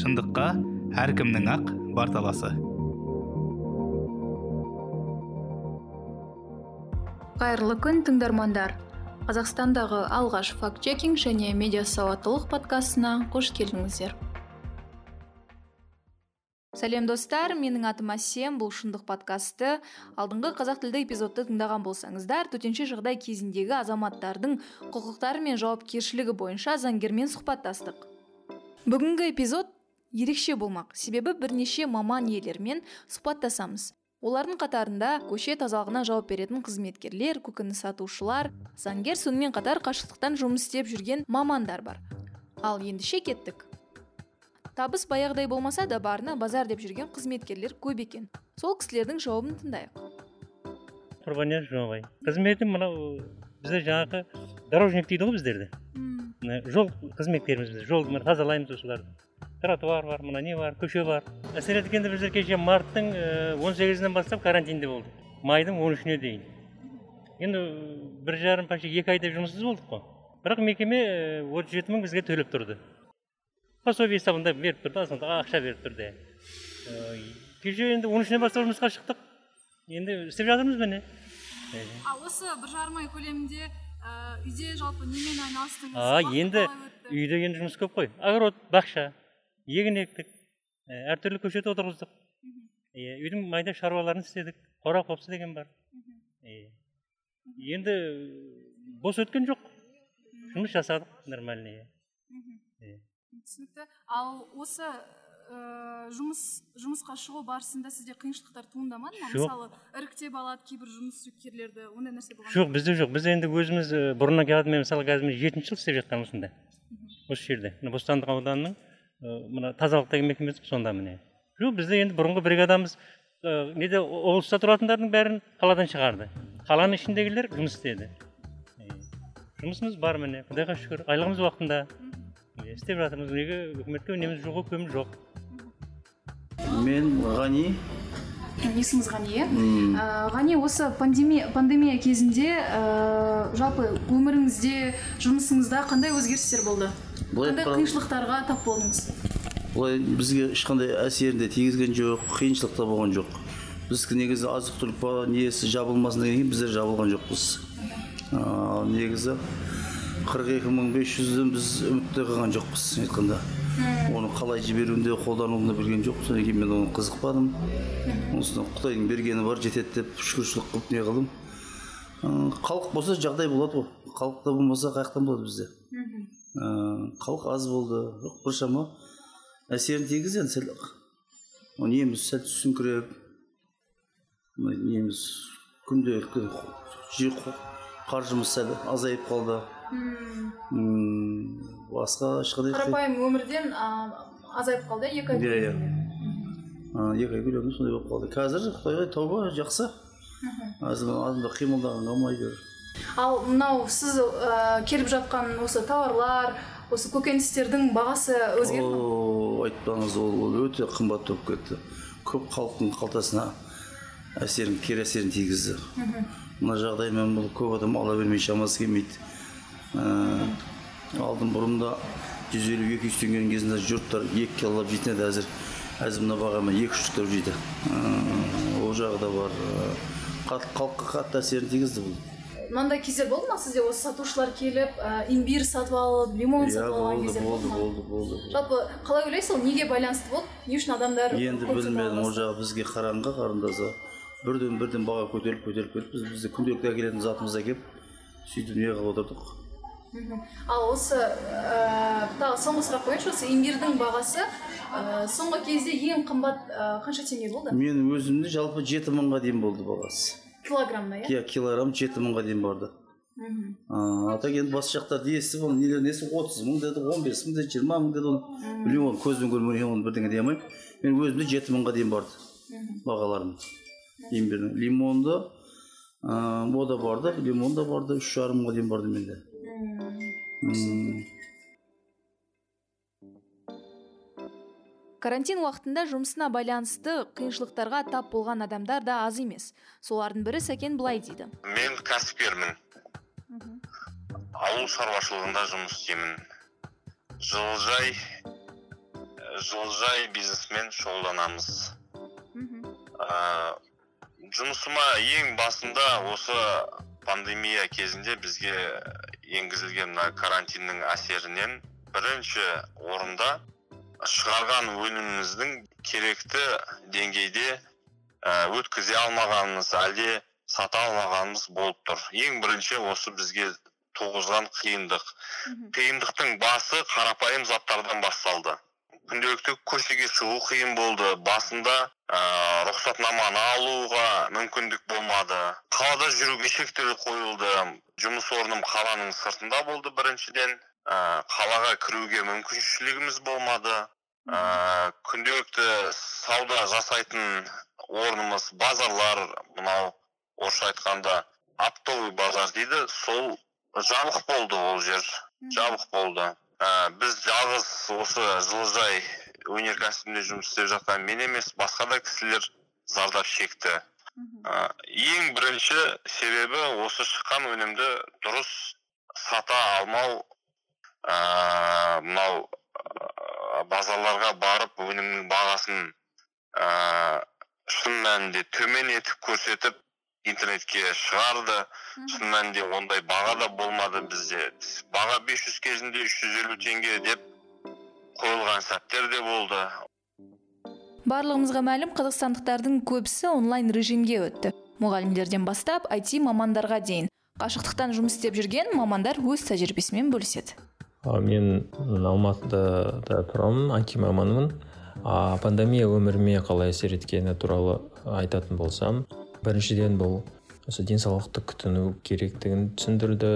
шындыққа әркімнің ақ бар таласы қайырлы күн тыңдармандар. Қазақстандағы алғаш факт чекинг және медиа сауаттылық подкастына қош келдіңіздер. Сәлем достар. Менің атым әсем. Бұл шындық подкасты алдыңғы қазақ тілді эпизодты тыңдаған болсаңыздар төтенше жағдай кезіндегі азаматтардың құқықтары мен жауапкершілігі бойынша заңгермен сұхбаттастық. Бүгінгі эпизод ерекше болмақ. Себебі бірнеше маман иелерімен сұхбаттасамыз. Олардың қатарында көше тазалығына жауап беретін қызметкерлер көкөніс сатушылар заңгер сонымен қатар қашықтықтан жұмыс істеп жүрген мамандар бар. Ал ендеше кеттік. Табыс баяғыдай болмаса да барына базар деп жүрген қызметкерлер көп екен. Сол кісілердің жауабын тыңдайық. Құрбанияз жұмабай қызметім мынау бізде жаңағы дорожник дейді ғой біздерді жол қызметкеріміз біз жолды тазалаймыз осыларды. Тротуар бар мына не бар көше бар. Мәселе еткенде біздер кеше марттың он сегізінен бастап карантинде болдық. Майдың он үшіне дейін. Енді бір жарым почти екі айдай жұмыссыз болдық қой. Бірақ мекеме отыз жеті мың бізге төлеп тұрды. Пособие есебінде беріп тұрды азғантай ақша беріп тұрды. Кеше енді он үшінен бастап жұмысқа шықтық. Енді істеп жатырмыз міне. Ал осы бір жарым ай көлемінде үйде жалпы немен айналыстыңыз? А енді үйде енді жұмыс көп қой. Огород бақша. Егін ектік. Әртүрлі көшет отырғыздық. Иә үйдің майда шаруаларын істедік. Қора қопсы деген бар. Енді бос өткен жоқ. Жұмыс жасадық нормальный. Түсінікті. Ал осы ә, жұмыс жұмысқа шығу барысында сізде қиыншылықтар туындамады ма? Мысалы іріктеп алады кейбір жұмыскерлерді ондай нәрсе болған жоқ бізде жоқ. Біз енді өзіміз бұрыннан келатын мен мысалы қазір жетінші жыл істеп жатқанмын осында. Осы жерде. Мына бостандық ауданының мына тазалық деген мекемесі сонда міне. Жоқ бізде енді бұрынғы бригадамыз неде облыста тұратындардың бәрін қаладан шығарды. Қаланың ішіндегілер жұмыс істеді. Жұмысымыз бар міне құдайға шүкір. Айлығымыз уақытында. Істеп жатырмыз. Неге үкіметке үнеміз жоқ өкпеміз жоқ. Мен ғани есіміңіз ғани иә? Ғани осы пандемия, пандемия кезінде ә, жалпы өміріңізде жұмысыңызда қандай өзгерістер болды? Қандай қиыншылықтарға тап болдыңыз? Былай бізге ешқандай әсерін де тигізген жоқ қиыншылық та болған жоқ. Біз негізі азық түлік несі жабылмасын кейін біздер жабылған жоқпыз. Негізі қырық екі мың бес жүзден біз үмітте қалған жоқпыз айтқанда. Оны қалай жіберуінде қолдануында білген жоқ содан кейін мен оған қызықпадым осыдан құдайдың бергені бар жетеді деп шүкіршілік қылып не қылдым халық болса жағдай болады ғой халықта болмаса қай жақтан болады бізде халық аз болды жоқ біршама әсерін тигізді енді сәл неміз сәл түсіңкіреп неміз күнделікті қаржымыз сәл азайып қалды басқа ешқандай қарапайым өмірден азайып қалды екі ай иә иә. Екі ай көлемінде сондай болып қалды. Қазір құдайға тауба жақсы. Азында қимылдаған қалмайды ал мынау сіз ә, келіп жатқан осы тауарлар осы көкөністердің бағасы өзгерді ме? Айтпаңыз ол, ол өте қымбат болып кетті. Көп халықтың қалтасына әсерін кері әсерін тигізді. Мына жағдаймен бұл көп адам ала бермей шамасы келмейді. Алдын бұрында жүз елу екі жүз теңгенің кезінде жұрттар екі килолап жейтін еді әзір әзір мына бағамен екі үш жүз жейді. Ол жағы да бар. Халыққа қатты әсерін тигізді бұл. Мынандай кездер болды ма сізде? Осы сатушылар келіп ә, имбирь сатып алып лимон иә сатып алған болды кездер болды болды болды болды жалпы қалай ойлайсыз ол? Неге байланысты болды? Не үшін адамдар енді білмедім ол жағы бізге қараңғы қарындаса. Бірден бірден баға көтеріліп көтеріліп кетті біз бізде күнделікті әкелетін затымызды әкеліп сөйтіп не қылып отырдық? Мгм. ал осы ә, тағы соңғы сұрақ қояйыншы. Осы имбирьдің бағасы ә, соңғы кезде ең қымбат ә, қанша теңге болды? Мен өзімде жалпы жеті мыңға дейін болды бағасы. Килограммна иә? Иә килограмм жеті мыңға дейін барды. Мхм. а так енді басқа жақтарды естіп оны нелер несі отыз мың деді он бес мың деді жиырма мың деді оны білмеймін оны көзбен көрмеген оны бірдеңе дей алмаймын. Мен өзімде жеті мыңға дейін барды бағаларым. Имбирдің. Лимонды ыыы о да барды лимон да барды үш жарым мыңға дейін барды менде. Карантин уақытында жұмысына байланысты қиыншылықтарға тап болған адамдар да аз емес. Солардың бірі сәкен былай дейді. Мен кәсіпкермін. Ауыл шаруашылығында жұмыс істеймін. Жылыжай жылыжай бизнесімен шұғылданамыз. Жұмысыма ең басында осы пандемия кезінде бізге енгізілген мына карантиннің әсерінен бірінші орында шығарған өніміміздің керекті деңгейде өткізе алмағанымыз әлде сата алмағанымыз болып тұр. Ең бірінші осы бізге туғызған қиындық. Қиындықтың басы қарапайым заттардан басталды. Күнделікті көшеге шығу қиын болды. Басында ә, рұқсатнаманы алуға мүмкіндік болмады. Қалада жүруге шектеу қойылды. Жұмыс орным қаланың сыртында болды біріншіден. Ә, қалаға кіруге мүмкіншілігіміз болмады. Ә, күнделікті сауда жасайтын орнымыз базарлар мынау орысша айтқанда оптовый базар дейді сол жабық болды ол жер. Жабық болды. Ә, біз жалғыз осы жылыжай өнеркәсібінде жұмыс істеп жатқан мен емес басқа да кісілер зардап шекті. Ә, ең бірінші себебі осы шыққан өнімді дұрыс сата алмау ә, мынау ә, базарларға барып өнімнің бағасын ә, шын мәнінде төмен етіп көрсетіп интернетке шығарды. Шын мәнінде ондай баға да болмады бізде. Баға 500 кезінде 350 теңге деп қойылған сәттер де болды. Барлығымызға мәлім қазақстандықтардың көбісі онлайн режимге өтті. Мұғалімдерден бастап IT мамандарға дейін. Қашықтықтан жұмыс істеп жүрген мамандар өз тәжірибесімен бөліседі. Мен алматыда тұрамын IT маманымын. А пандемия өміріме қалай әсер еткені туралы айтатын болсам біріншіден бұл осы денсаулықты күтіну керектігін түсіндірді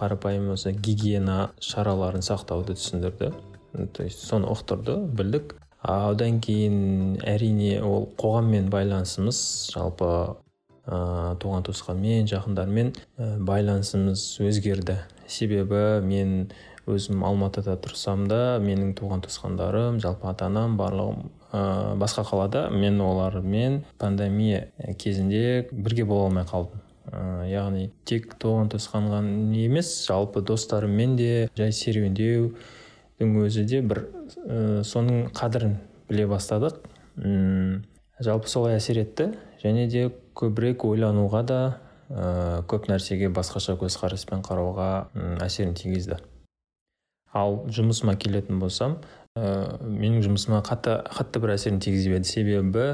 қарапайым осы гигиена шараларын сақтауды түсіндірді. То есть соны ұқтырды білдік. Одан кейін әрине ол қоғаммен байланысымыз жалпы ә, туған туысқанмен жақындармен ә, байланысымыз өзгерді. Себебі мен өзім алматыда тұрсам да менің туған туысқандарым жалпы ата анам барлығым ә, басқа қалада мен олармен пандемия кезінде бірге бола алмай қалдым. Ә, яғни тек туған туысқан емес жалпы достарыммен де жай серуендеудің өзі де бір ә, соның қадірін біле бастадық. Үм, жалпы солай әсер етті. Және де көбірек ойлануға да ә, көп нәрсеге басқаша көзқараспен қарауға әсерін тигізді. Ал жұмысыма келетін болсам ә, менің жұмысыма қатты қатты бір әсерін тигізбеді себебі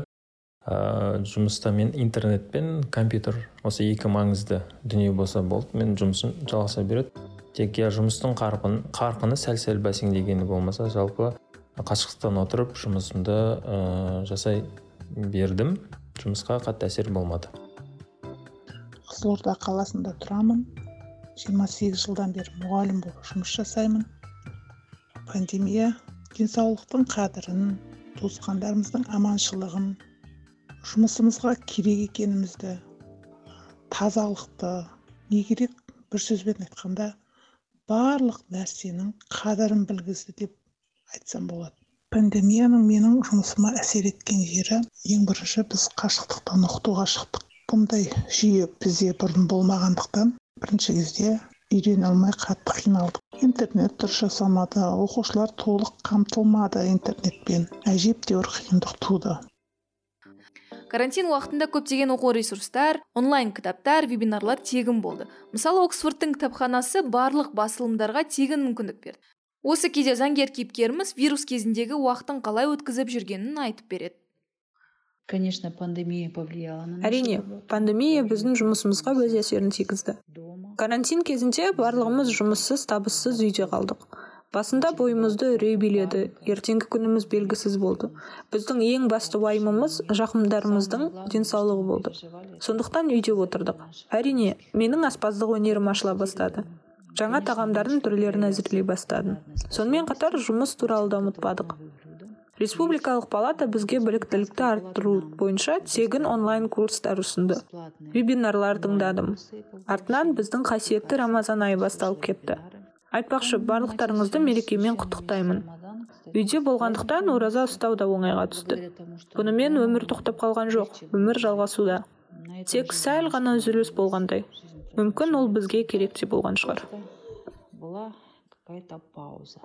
ә, жұмыста мен интернет пен компьютер осы екі маңызды дүние болса болды мен жұмысым жалғаса береді. Тек я жұмыстың қарқын, қарқыны сәл сәл бәсеңдегені болмаса жалпы қашықтықтан отырып жұмысымды ә, жасай бердім. Жұмысқа қатты әсер болмады. Қызылорда қаласында тұрамын. 28 жылдан бері мұғалім болып жұмыс жасаймын. Пандемия денсаулықтың қадірін туысқандарымыздың аманшылығын жұмысымызға керек екенімізді тазалықты не керек? бір сөзбен айтқанда барлық нәрсенің қадірін білгізді деп айтсам болады. Пандемияның менің жұмысыма әсер еткен жері ең бірінші біз қашықтықтан оқытуға шықтық. Бұндай жүйе бізде бұрын болмағандықтан бірінші кезде үйрене алмай қатты қиналдық. Интернет дұрыс жасалмады оқушылар толық қамтылмады интернетпен. Әжептәуір қиындық туды. Карантин уақытында көптеген оқу ресурстар онлайн кітаптар вебинарлар тегін болды. Мысалы оксфордтың кітапханасы барлық басылымдарға тегін мүмкіндік берді. Осы кезде заңгер кейіпкеріміз вирус кезіндегі уақытын қалай өткізіп жүргенін айтып береді. Конечно пандемия повлияла на әрине пандемия біздің жұмысымызға өз әсерін тигізді. Карантин кезінде барлығымыз жұмыссыз табыссыз үйде қалдық. Басында бойымызды үрей биледі. Ертеңгі күніміз белгісіз болды. Біздің ең басты уайымымыз жақындарымыздың денсаулығы болды. Сондықтан үйде отырдық. Әрине менің аспаздық өнерім ашыла бастады. Жаңа тағамдардың түрлерін әзірлей бастадым. Сонымен қатар жұмыс туралы да ұмытпадық. Республикалық палата бізге біліктілікті арттыру бойынша тегін онлайн курстар ұсынды. Вебинарлар тыңдадым. Артынан біздің қасиетті рамазан айы басталып кетті. Айтпақшы барлықтарыңызды мерекемен құттықтаймын. Үйде болғандықтан ораза ұстау да оңайға түсті. Бұнымен өмір тоқтап қалған жоқ өмір жалғасуда. Тек сәл ғана үзіліс болғандай. Мүмкін ол бізге керек те болған шығар. Была какая то пауза.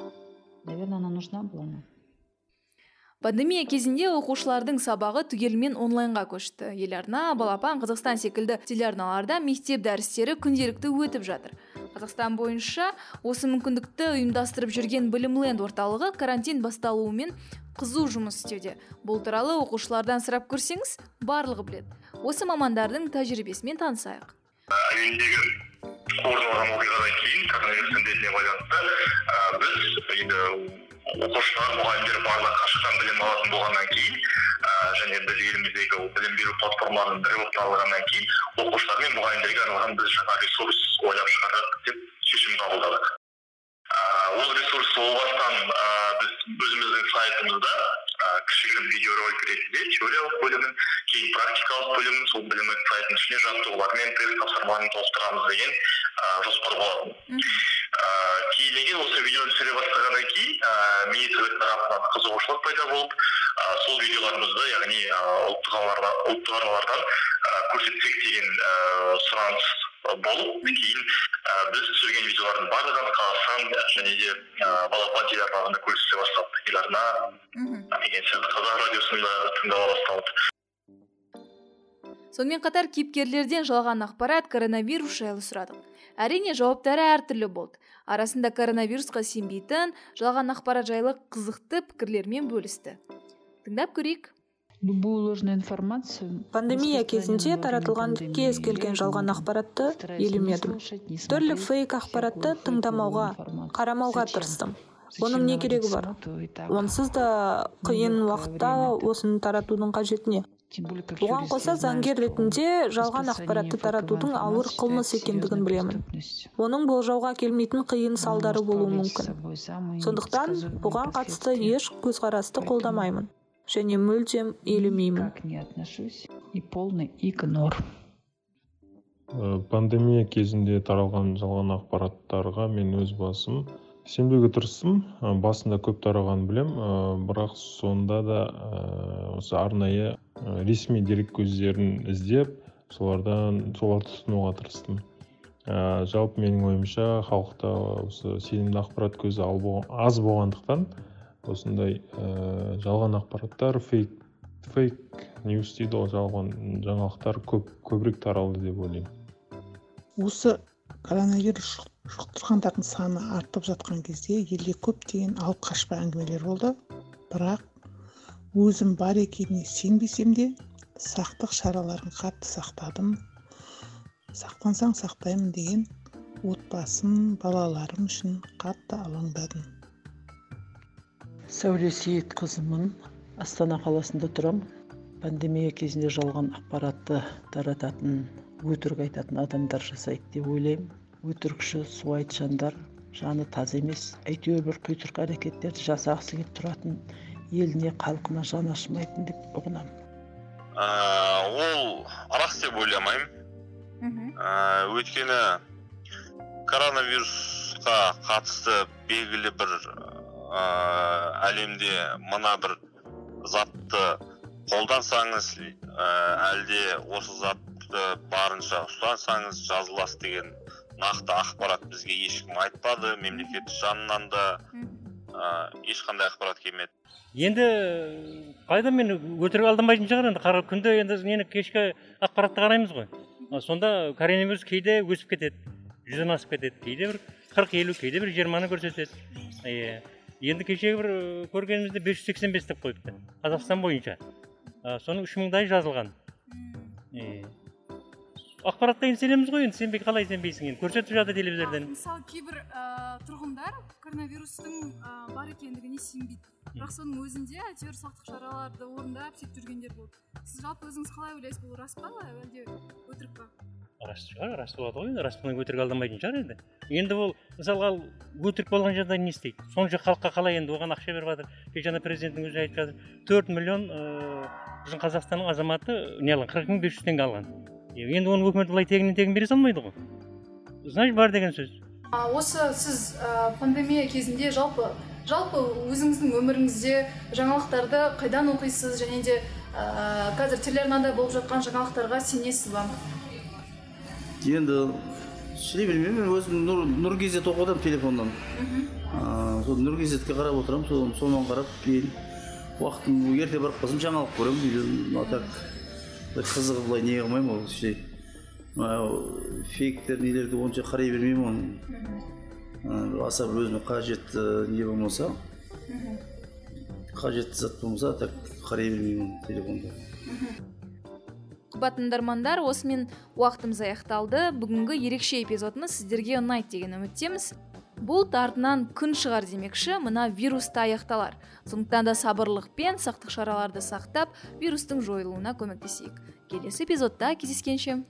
Наверное она нужна была нам пандемия кезінде оқушылардың сабағы түгелімен онлайнға көшті. Еларна балапан қазақстан секілді телеарналарда мектеп дәрістері күнделікті өтіп жатыр. Қазақстан бойынша осы мүмкіндікті ұйымдастырып жүрген білімленд орталығы карантин басталуымен қызу жұмыс істеуде. Бұл туралы оқушылардан сұрап көрсеңіз барлығы біледі. Осы мамандардың тәжірибесімен танысайық. Әуелдегі орын алған оқиғадан кейін коронавирус індетіне байланысты біз енді оқушылар мұғалімдер барлығы қашықтан білім алатын болғаннан кейін және біз еліміздегі білім беру платформаларының бірі болып табылғаннан кейін оқушылар мен мұғалімдерге арналған біз жаңа ресурс ойлап шығардық деп шешім қабылдадық. Ол ресурс о бастан біз өзіміздің сайтымызда кішігірім видеоролик ретінде теориялық бөлімін кейін практикалық бөлімін сол білімнің сайтының ішіне жаттығулар мен тест тапсырманы толықтырамыз деген жоспар болатын. Кейіннен осы видеоны түсіре бастағаннан кейін министрлік тарапынан қызығушылық пайда болып сол видеоларымызды яғни ұлттық ұлттық арналардан көрсетсек деген сұраныс болып кейін біз түсірген видеолардың барлығын қазақстан және де балапан телеарналарында көрсете бастады телеарна деген сияқты қазақ радиосында тыңдала басталды. Сонымен қатар кейіпкерлерден жалған ақпарат коронавирус жайлы сұрадық. Әрине жауаптары әртүрлі болды. Арасында коронавирусқа сенбейтін жалған ақпарат жайлы қызықты пікірлермен бөлісті. Тыңдап көрейік. Любую ложную информацию пандемия кезінде таратылған кез келген жалған ақпаратты елемедім. түрлі фейк ақпаратты тыңдамауға қарамауға тырыстым. Оның не керегі бар? онсыз да қиын уақытта осыны таратудың қажеті не? Оған қоса заңгер ретінде жалған ақпаратты таратудың ауыр қылмыс екендігін білемін. оның болжауға келмейтін қиын салдары болуы мүмкін. сондықтан бұған қатысты еш көзқарасты қолдамаймын және мүлдем елемеймін. не отношусь и полный игнор. Пандемия кезінде таралған жалған ақпараттарға мен өз басым сенбеуге тырыстым. Басында көп тарағанын білем бірақ сонда да осы арнайы ресми дерек көздерін іздеп солардан соларды тұтынуға тырыстым. Жалпы менің ойымша халықта осы сенімді ақпарат көзі аз болғандықтан осындай ә, жалған ақпараттар фейк фейк ньюс дейді ғой жалған жаңалықтар көп көбірек таралды деп ойлаймын. Осы коронавирус жұқтырғандардың саны артып жатқан кезде елде көптеген алып қашпа әңгімелер болды. Бірақ өзім бар екеніне сенбесем де сақтық шараларын қатты сақтадым. Сақтансаң сақтаймын деген отбасым балаларым үшін қатты алаңдадым. Сәуле сейітқызымын астана қаласында тұрам. Пандемия кезінде жалған ақпаратты тарататын өтірік айтатын адамдар жасайды деп ойлаймын. Өтірікші суайт жаны таза емес. Әйтеуір бір құйтырқы әрекеттерді жасағысы келіп тұратын. Еліне халқына жаны ашымайтын деп ұғынамын ол рас деп ойламаймын. Өйткені коронавирусқа қатысты белгілі бір әлемде мына бір затты қолдансаңыз әлде осы затты барынша ұстансаңыз жазыласыз деген нақты ақпарат бізге ешкім айтпады мемлекет жанынан да. Ешқандай ақпарат келмеді. Енді қайда мен өтірік алданбайтын шығар енді? Қара күнде енді нені кешкі ақпаратты қараймыз ғой. Сонда коронавирус кейде өсіп кетеді жүзден асып кетеді кейде бір қырық елу кейде бір жиырманы көрсетеді. Иә енді кешегі бір көргенімізде бес жүз сексен бес деп қойыпты қазақстан бойынша. Соның үш мыңдайы жазылған. Ақпаратқа енді сенеміз ғой енді. Сенбей қалай сенбейсің енді? Көрсетіп жатыр телевизордан. Мысалы кейбір тұрғындар коронавирустың бар екендігіне сенбейді. Бірақ соның өзінде әйтеуір сақтық шараларды орындап сөйтіп жүргендер болды. Сіз жалпы өзіңіз қалай ойлайсыз? Бұл рас па? Әлде өтірік па? Рас шығар рас болады ғой енді. Рас болмай өтірік алдамайтын шығар енді. Енді ол мысалға өтірік болған жағдайда не істейді? Сонша халыққа қалай енді? Оған ақша беріп жатыр. Кеше ана президенттің өзі айтып жатыр. Төрт миллион біздің қазақстанның азаматы не алған? қырық мың бес жүз теңге алған. Енді оны өкімет былай тегіннен тегін бере салмайды ғой. Значит бар деген сөз? Осы сіз пандемия кезінде жалпы жалпы өзіңіздің өміріңізде жаңалықтарды қайдан оқисыз және де ә, қазір телеарнада болып жатқан жаңалықтарға сенесіз ба? Енді шыдай бермеймін мен өзім нұр, нұр кезет оқып телефоннан сол нұр кезетке қарап отырамын сол сонан қарап кейін уақытым ерте барып қалсам жаңалық көремін үйден а так қызығы былай не қылмаймын ол ше фейктер нелерді онша қарай бермеймін оны аса бір өзіме қажетті не болмаса қажетті зат болмаса так қарай бермеймін телефонды қымбатты тыңдармандар осымен уақытымыз аяқталды бүгінгі ерекше эпизодымыз сіздерге ұнайды деген үміттеміз бұлт артынан күн шығар демекші мына вирус та аяқталар. Сондықтан да сабырлықпен сақтық шараларды сақтап вирустың жойылуына көмектесейік. Келесі эпизодта кездескенше.